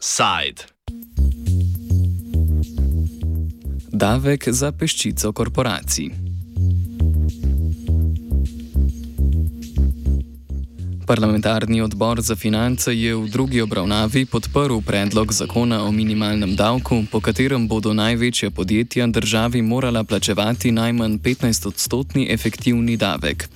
Side. Dawek za pyszcico korporacji. Parlamentarni odbor za finance je v drugi obravnavi podprl predlog zakona o minimalnem davku, po katerem bodo največja podjetja državi morala plačevati najmanj 15-odstotni efektivni davek.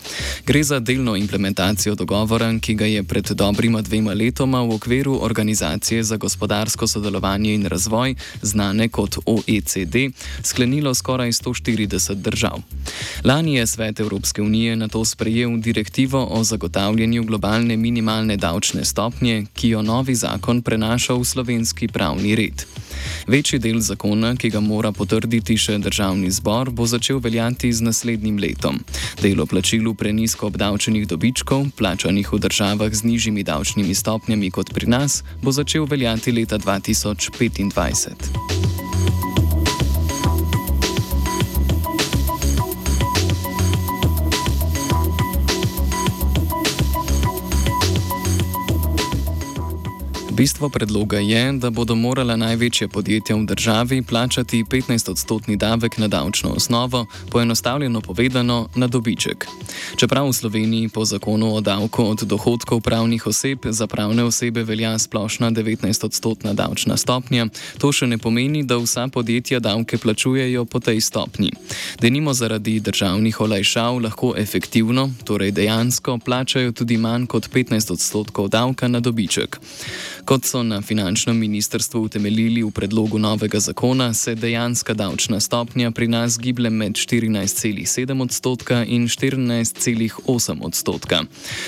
Gre za delno implementacijo dogovora, ki ga je pred dobrima dvema letoma v okviru Organizacije za gospodarsko sodelovanje in razvoj, znane kot OECD, sklenilo skoraj 140 držav. Lani je Svet Evropske unije na to sprejel direktivo o zagotavljanju globalne minimalne davčne stopnje, ki jo novi zakon prenaša v slovenski pravni red. Večji del zakona, ki ga mora potrditi še državni zbor, bo začel veljati z naslednjim letom. Delo plačilu prenisko obdavčenih dobičkov, plačanih v državah z nižjimi davčnimi stopnjami kot pri nas, bo začel veljati leta 2025. Bistvo predloga je, da bodo morala največja podjetja v državi plačati 15-odstotni davek na davčno osnovo, poenostavljeno povedano na dobiček. Čeprav v Sloveniji po zakonu o davku od dohodkov pravnih oseb za pravne osebe velja splošna 19-odstotna davčna stopnja, to še ne pomeni, da vsa podjetja davke plačujejo po tej stopnji. Denimo zaradi državnih olajšav lahko efektivno, torej dejansko, plačajo tudi manj kot 15 odstotkov davka na dobiček. Kot so na finančnem ministrstvu utemeljili v predlogu novega zakona, se dejanska davčna stopnja pri nas giblje med 14,7 odstotka in 14,8 odstotka.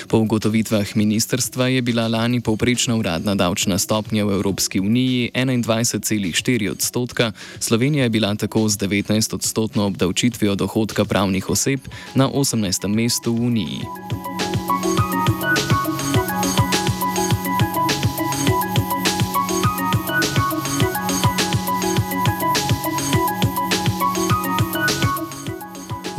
Po ugotovitvah ministrstva je bila lani povprečna uradna davčna stopnja v Evropski uniji 21,4 odstotka, Slovenija je bila tako z 19 odstotno obdavčitvijo dohodka pravnih oseb na 18. mestu v uniji.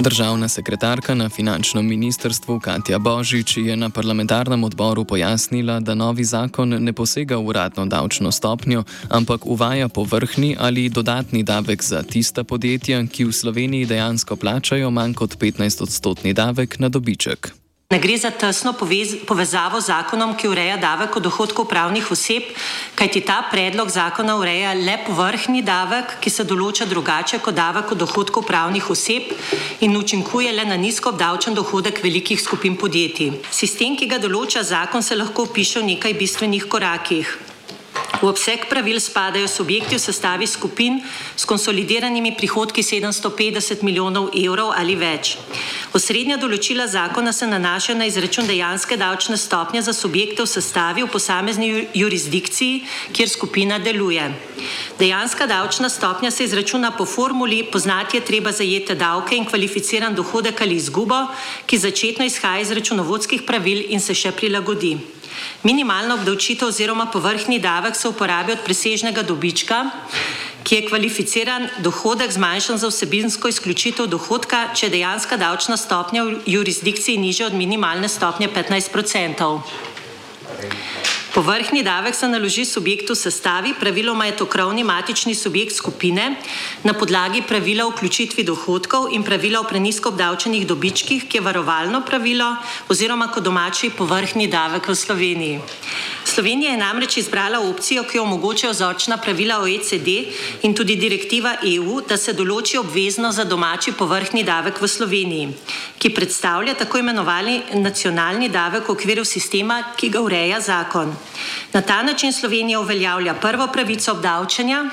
Državna sekretarka na finančnem ministrstvu Katja Božič je na parlamentarnem odboru pojasnila, da novi zakon ne posega v uradno davčno stopnjo, ampak uvaja povrhni ali dodatni davek za tista podjetja, ki v Sloveniji dejansko plačajo manj kot 15 odstotni davek na dobiček. Ne gre za tesno povezavo z zakonom, ki ureja davek od dohodkov pravnih oseb, kajti ta predlog zakona ureja le povrhni davek, ki se določa drugače kot davek od dohodkov pravnih oseb in učinkuje le na nizko obdavčen dohodek velikih skupin podjetij. Sistem, ki ga določa zakon, se lahko opiše v nekaj bistvenih korakih. V obseg pravil spadajo subjekti v sestavi skupin s konsolidiranimi prihodki 750 milijonov evrov ali več. Osrednja določila zakona se nanašajo na izračun dejanske davčne stopnje za subjekte v sestavi v posamezni jurisdikciji, kjer skupina deluje. Dejanska davčna stopnja se izračuna po formuli poznati je treba zajete davke in kvalificiran dohodek ali izgubo, ki začetno izhaja iz računovodskih pravil in se še prilagodi. Minimalna obdavčitev oziroma povrhni davek se uporabi od presežnega dobička, ki je kvalificiran dohodek zmanjšan za vsebinsko izključitev dohodka, če je dejanska davčna stopnja v jurisdikciji nižja od minimalne stopnje 15 odstotkov. Povrhni davek se naloži subjektu sestavi, praviloma je to krovni matični subjekt skupine na podlagi pravila o vključitvi dohodkov in pravila o prenisko obdavčenih dobičkih, ki je varovalno pravilo oziroma kot domači povrhni davek v Sloveniji. Slovenija je namreč izbrala opcijo, ki jo omogočajo vzorčna pravila OECD in tudi direktiva EU, da se določi obvezno za domači povrhni davek v Sloveniji, ki predstavlja tako imenovani nacionalni davek v okviru sistema, ki ga ureja zakon. Na ta način Slovenija uveljavlja prvo pravico obdavčanja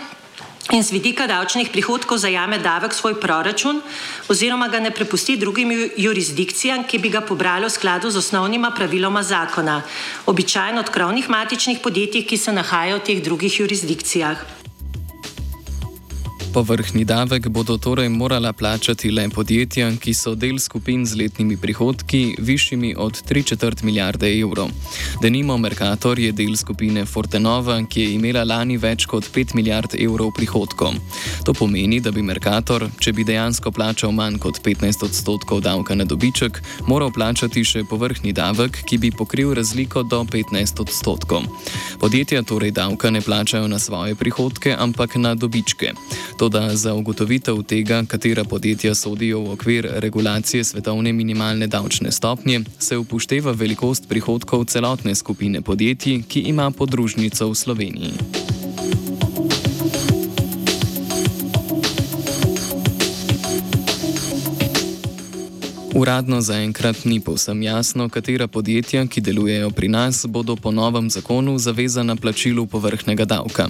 in z vidika davčnih prihodkov zajame davek svoj proračun oziroma ga ne prepusti drugim jurisdikcijam, ki bi ga pobrali v skladu z osnovnima praviloma zakona, običajno od krovnih matičnih podjetij, ki se nahajajo v teh drugih jurisdikcijah. Povrhni davek bodo torej morala plačati le podjetja, ki so del skupin z letnimi prihodki višjimi od 3,4 milijarde evrov. Denimo Mercator je del skupine Fortenova, ki je imela lani več kot 5 milijard evrov prihodkov. To pomeni, da bi Mercator, če bi dejansko plačal manj kot 15 odstotkov davka na dobiček, moral plačati še povrhni davek, ki bi pokril razliko do 15 odstotkov. Podjetja torej davka ne plačajo na svoje prihodke, ampak na dobičke. Toda za ugotovitev tega, katera podjetja sodijo v okvir regulacije svetovne minimalne davčne stopnje, se upošteva velikost prihodkov celotne skupine podjetij, ki ima podružnico v Sloveniji. Uradno zaenkrat ni povsem jasno, katera podjetja, ki delujejo pri nas, bodo po novem zakonu zavezana plačilu povrhnega davka.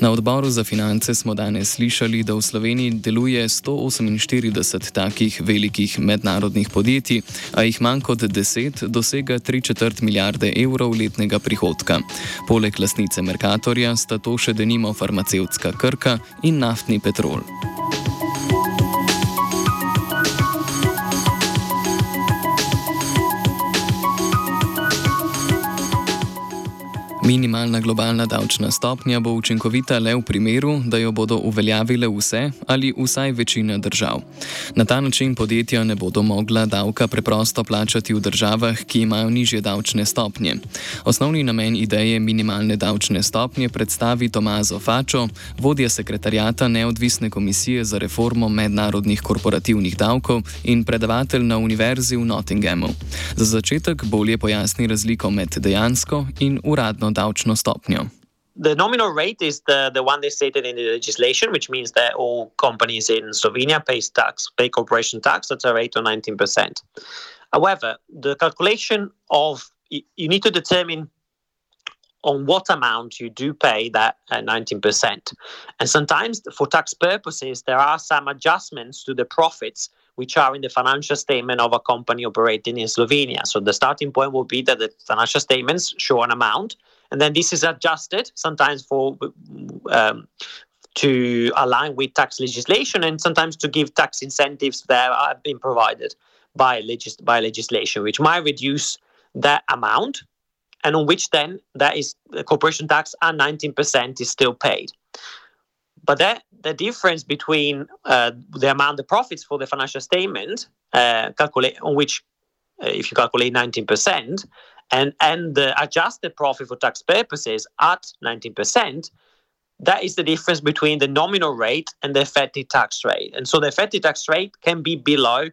Na odboru za finance smo danes slišali, da v Sloveniji deluje 148 takih velikih mednarodnih podjetij, a jih manj kot 10 dosega 3,4 milijarde evrov letnega prihodka. Poleg lasnice Merkatorja sta to še denimo farmacevtska krka in naftni petrol. Minimalna globalna davčna stopnja bo učinkovita le v primeru, da jo bodo uveljavile vse ali vsaj večina držav. Na ta način podjetja ne bodo mogla davka preprosto plačati v državah, ki imajo nižje davčne stopnje. Osnovni namen ideje minimalne davčne stopnje predstavi Tomazo Fačo, vodja sekretarjata Neodvisne komisije za reformo mednarodnih korporativnih davkov in predavatelj na Univerzi v Nottinghamu. Za začetek bolje pojasni razliko med dejansko in uradno davčno stopnjo. The nominal rate is the, the one they stated in the legislation, which means that all companies in Slovenia pay tax, pay corporation tax at a rate of 19%. However, the calculation of you need to determine on what amount you do pay that uh, 19%. And sometimes, for tax purposes, there are some adjustments to the profits which are in the financial statement of a company operating in Slovenia. So the starting point will be that the financial statements show an amount and then this is adjusted sometimes for um, to align with tax legislation and sometimes to give tax incentives that have been provided by, legis- by legislation, which might reduce that amount, and on which then that is the corporation tax and 19% is still paid. But that the difference between uh, the amount of profits for the financial statement, uh, calculate on which uh, if you calculate 19%, and and the adjusted profit for tax purposes at 19%, that is the difference between the nominal rate and the effective tax rate. And so the effective tax rate can be below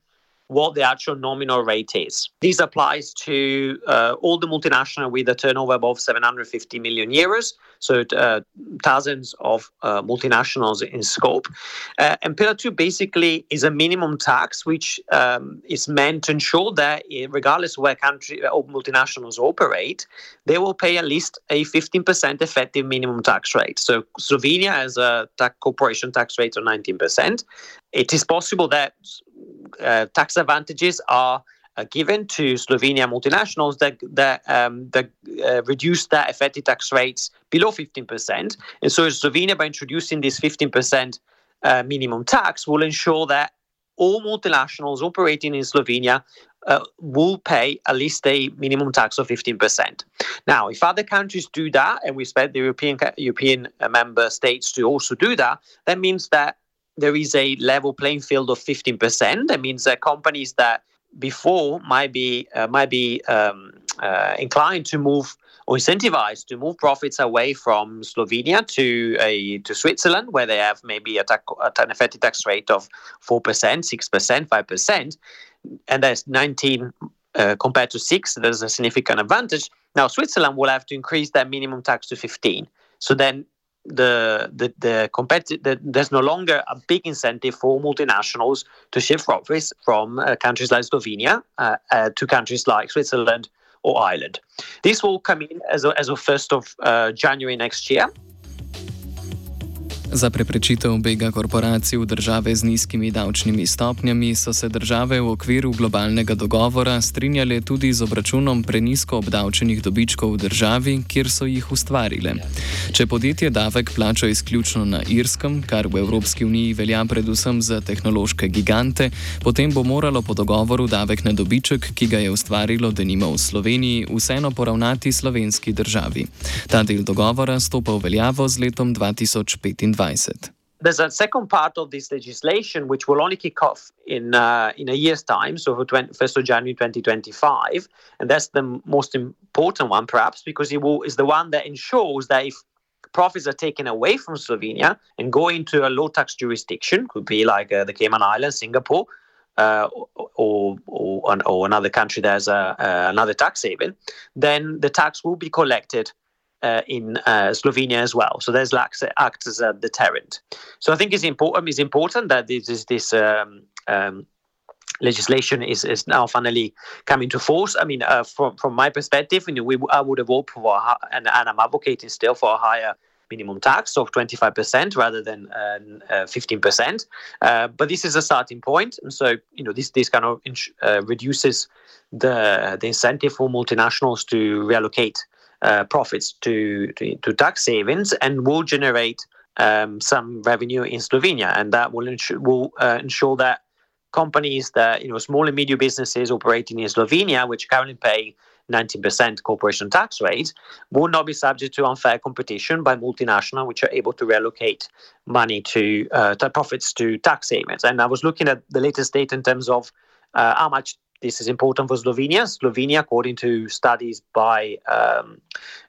what the actual nominal rate is. This applies to uh, all the multinational with a turnover above 750 million euros, so uh, thousands of uh, multinationals in scope. Uh, and Pillar 2 basically is a minimum tax which um, is meant to ensure that regardless of where country or multinationals operate, they will pay at least a 15% effective minimum tax rate. So Slovenia has a tax corporation tax rate of 19%. It is possible that uh, tax advantages are uh, given to Slovenia multinationals that that, um, that uh, reduce their effective tax rates below 15%. And so Slovenia, by introducing this 15% uh, minimum tax, will ensure that all multinationals operating in Slovenia uh, will pay at least a minimum tax of 15%. Now, if other countries do that, and we expect the European European uh, member states to also do that, that means that there is a level playing field of 15%. That means that companies that before might be uh, might be um, uh, inclined to move or incentivized to move profits away from Slovenia to a to Switzerland, where they have maybe a an effective tax rate of four percent, six percent, five percent, and there's 19 uh, compared to six. There's a significant advantage. Now Switzerland will have to increase their minimum tax to 15. So then the the the, competi- the there's no longer a big incentive for multinationals to shift profits from uh, countries like Slovenia uh, uh, to countries like Switzerland or Ireland. This will come in as of, as of 1st of uh, January next year. Za preprečitev bega korporacij v države z nizkimi davčnimi stopnjami so se države v okviru globalnega dogovora strinjale tudi z obračunom prenisko obdavčenih dobičkov v državi, kjer so jih ustvarile. Če podjetje davek plača izključno na Irskem, kar v Evropski uniji velja predvsem za tehnološke gigante, potem bo moralo po dogovoru davek na dobiček, ki ga je ustvarilo denimo v Sloveniji, vseeno poravnati slovenski državi. Ta del dogovora stopa v veljavo z letom 2025. There's a second part of this legislation which will only kick off in uh, in a year's time, so for 20, 1st of January 2025, and that's the most important one, perhaps, because it will, is the one that ensures that if profits are taken away from Slovenia and go into a low tax jurisdiction, could be like uh, the Cayman Islands, Singapore, uh, or, or, or, another country that has a, uh, another tax haven, then the tax will be collected uh, in uh, Slovenia as well. So there's like acts as a deterrent. So I think it's important. It's important that this is this. Um, um, legislation is, is now finally coming to force. I mean, uh, from from my perspective, you know, we I would have hoped for, a, and, and I'm advocating still for a higher minimum tax of 25% rather than uh, 15%. Uh, but this is a starting point, and so you know this this kind of uh, reduces the the incentive for multinationals to reallocate uh, profits to, to, to tax savings and will generate um, some revenue in Slovenia, and that will ensure, will uh, ensure that companies that you know small and medium businesses operating in Slovenia, which currently pay 19% corporation tax rate, will not be subject to unfair competition by multinational, which are able to relocate money to, uh, to profits to tax havens. And I was looking at the latest data in terms of uh, how much this is important for Slovenia. Slovenia, according to studies by um,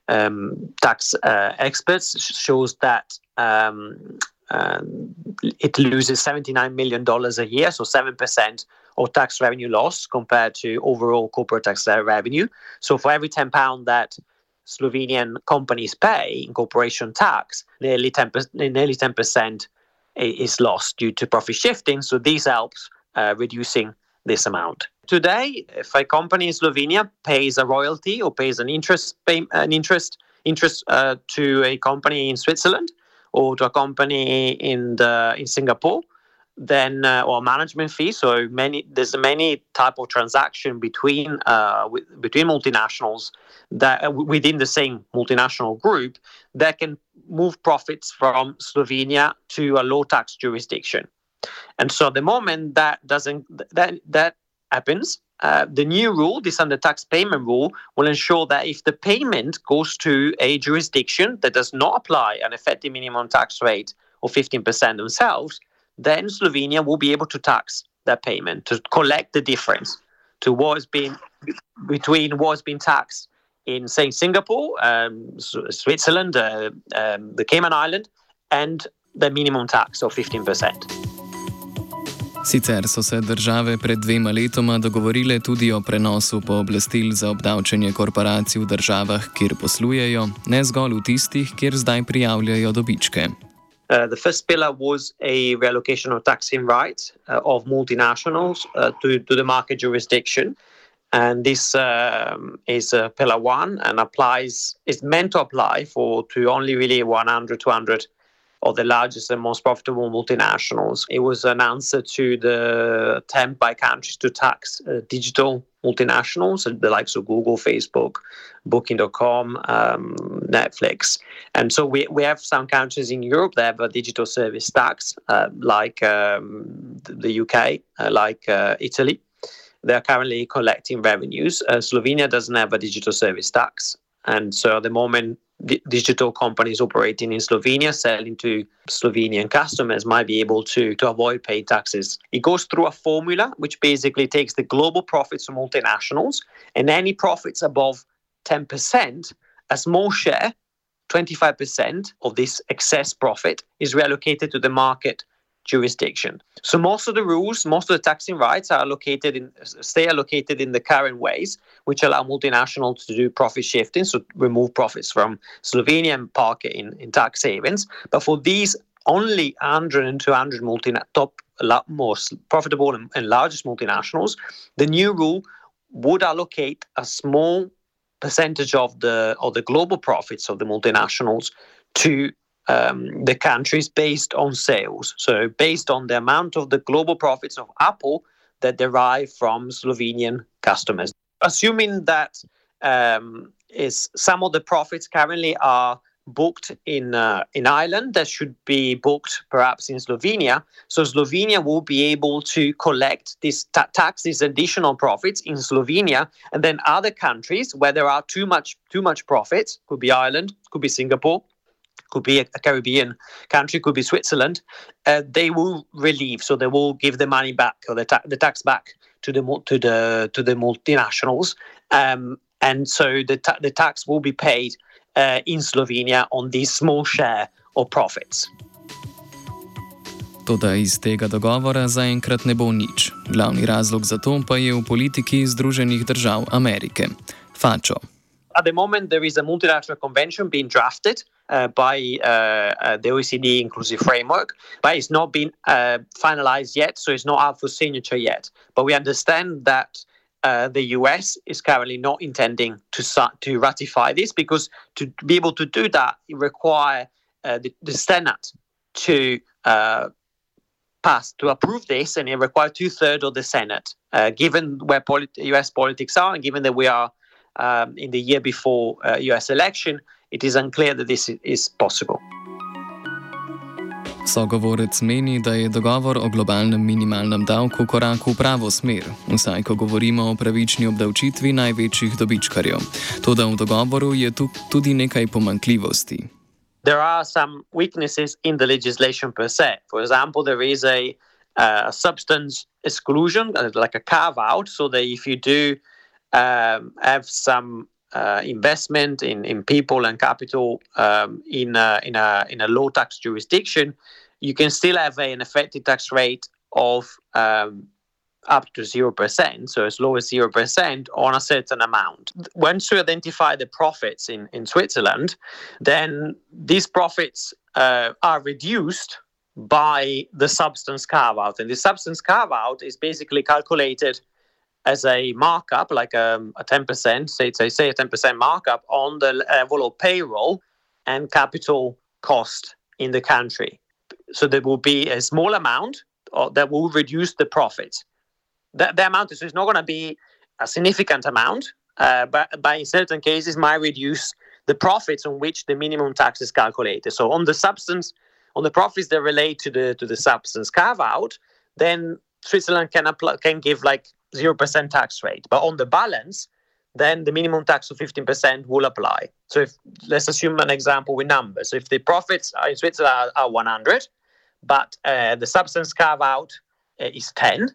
um, tax uh, experts, shows that um, uh, it loses $79 million a year, so 7% of tax revenue loss compared to overall corporate tax revenue. So for every 10 pound that Slovenian companies pay in corporation tax, nearly 10%, nearly 10% is lost due to profit shifting. So this helps uh, reducing this amount. Today, if a company in Slovenia pays a royalty or pays an interest pay, an interest interest uh, to a company in Switzerland or to a company in the in Singapore, then uh, or management fee. So many there's many type of transaction between uh, with, between multinationals that uh, within the same multinational group that can move profits from Slovenia to a low tax jurisdiction. And so the moment that doesn't that that happens, uh, the new rule, this under tax payment rule, will ensure that if the payment goes to a jurisdiction that does not apply an effective minimum tax rate of 15% themselves, then Slovenia will be able to tax that payment to collect the difference to what has been between what has been taxed in, say, Singapore, um, Switzerland, uh, um, the Cayman Island, and the minimum tax of 15%. Sicer so se države pred dvema letoma dogovorile tudi o prenosu pooblastil za obdavčenje korporacij v državah, kjer poslujejo, ne zgolj v tistih, kjer zdaj prijavljajo dobičke. Uh, the first pillar was a reallocation of taxing rights uh, of multinationals uh, to, to the market jurisdiction. And this um, is uh, pillar one and applies, is meant to apply for to only really 100, 200 of the largest and most profitable multinationals. It was an answer to the attempt by countries to tax uh, digital multinationals, the likes of Google, Facebook, Booking.com, um, Netflix. And so we, we have some countries in Europe that have a digital service tax, uh, like um, the UK, uh, like uh, Italy. They are currently collecting revenues. Uh, Slovenia doesn't have a digital service tax. And so at the moment, digital companies operating in Slovenia selling to Slovenian customers might be able to, to avoid paying taxes. It goes through a formula which basically takes the global profits of multinationals and any profits above 10%, a small share, 25% of this excess profit is reallocated to the market jurisdiction. So most of the rules, most of the taxing rights are located in stay allocated in the current ways, which allow multinationals to do profit shifting, so remove profits from Slovenia and park it in, in tax havens. But for these only 100 and 200 multi top most profitable and, and largest multinationals, the new rule would allocate a small percentage of the of the global profits of the multinationals to um, the countries based on sales. So, based on the amount of the global profits of Apple that derive from Slovenian customers. Assuming that um, is some of the profits currently are booked in uh, in Ireland that should be booked perhaps in Slovenia. So Slovenia will be able to collect this ta- tax, these additional profits in Slovenia, and then other countries where there are too much too much profits, could be Ireland, could be Singapore, could be a, Caribbean country, could be Switzerland. Uh, they will relieve, so they will give the money back or the, ta- the tax back to the to the to the multinationals, um, and so the ta- the tax will be paid uh, in Slovenia on this small share of profits. Toda iz tega dogovora zaenkrat ne bo nič. Glavni razlog za to pa je v politiki Združenih držav Amerike. Fačo. At the moment, there is a multilateral convention being drafted uh, by uh, uh, the OECD Inclusive Framework, but it's not been uh, finalized yet, so it's not out for signature yet. But we understand that uh, the US is currently not intending to to ratify this because to be able to do that, it requires uh, the, the, Senate to uh, pass to approve this, and it requires two thirds of the Senate. Uh, given where polit- US politics are, and given that we are um, in the year before US uh, election, it is unclear that this is possible. Sogovorec meni, da je dogovor o globalnem minimalnem davku korak v pravo smer, vsaj ko govorimo o pravični obdavčitvi največjih dobičkarjev. Toda v dogovoru je tu tudi nekaj pomankljivosti. There are some weaknesses in the legislation per se. For example, there is a, a substance exclusion, like a carve out, so that if you do um, have some uh, investment in, in people and capital um, in, a, in, a, in a low tax jurisdiction, you can still have an effective tax rate of um, up to 0%, so as low as 0% on a certain amount. Once you identify the profits in, in Switzerland, then these profits uh, are reduced by the substance carve out. And the substance carve out is basically calculated as a markup, like um, a, a 10%, say, say, say a 10% markup on the level of payroll and capital cost in the country. So there will be a small amount that will reduce the profits. The, the amount is not going to be a significant amount, uh, but, but in certain cases might reduce the profits on which the minimum tax is calculated. So on the substance, on the profits that relate to the to the substance carve out, then Switzerland can apply, can give like 0% tax rate. But on the balance, then the minimum tax of 15% will apply. So if let's assume an example with numbers. So if the profits in Switzerland are, 100, but uh, the substance carve out uh, is 10,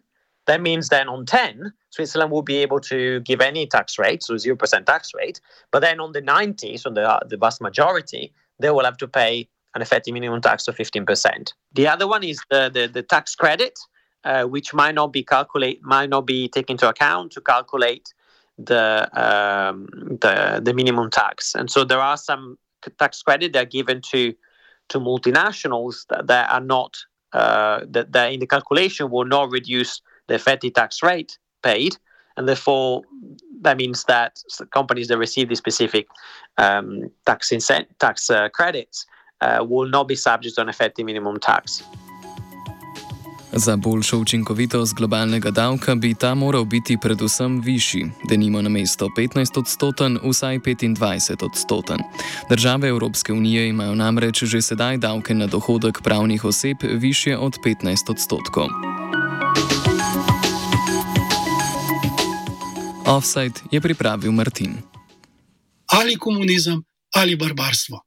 that means then on 10, Switzerland will be able to give any tax rate, so 0% tax rate. But then on the 90, so the, the vast majority, they will have to pay an effective minimum tax of 15%. The other one is the, the, the tax credit uh, which might not be calculate might not be taken into account to calculate the um, the the minimum tax. And so there are some tax credit that are given to to multinationals that, that are not uh, that, that in the calculation will not reduce the effective tax rate paid, and therefore that means that companies that receive these specific um, tax incent- tax uh, credits uh, will not be subject to an effective minimum tax. Za boljšo učinkovitost globalnega davka bi ta moral biti predvsem višji, da nimo na mesto 15 odstoten, vsaj 25 odstoten. Države Evropske unije imajo namreč že sedaj davke na dohodek pravnih oseb više od 15 odstotkov. Offside je pripravil Martin. Ali komunizem ali barbarstvo.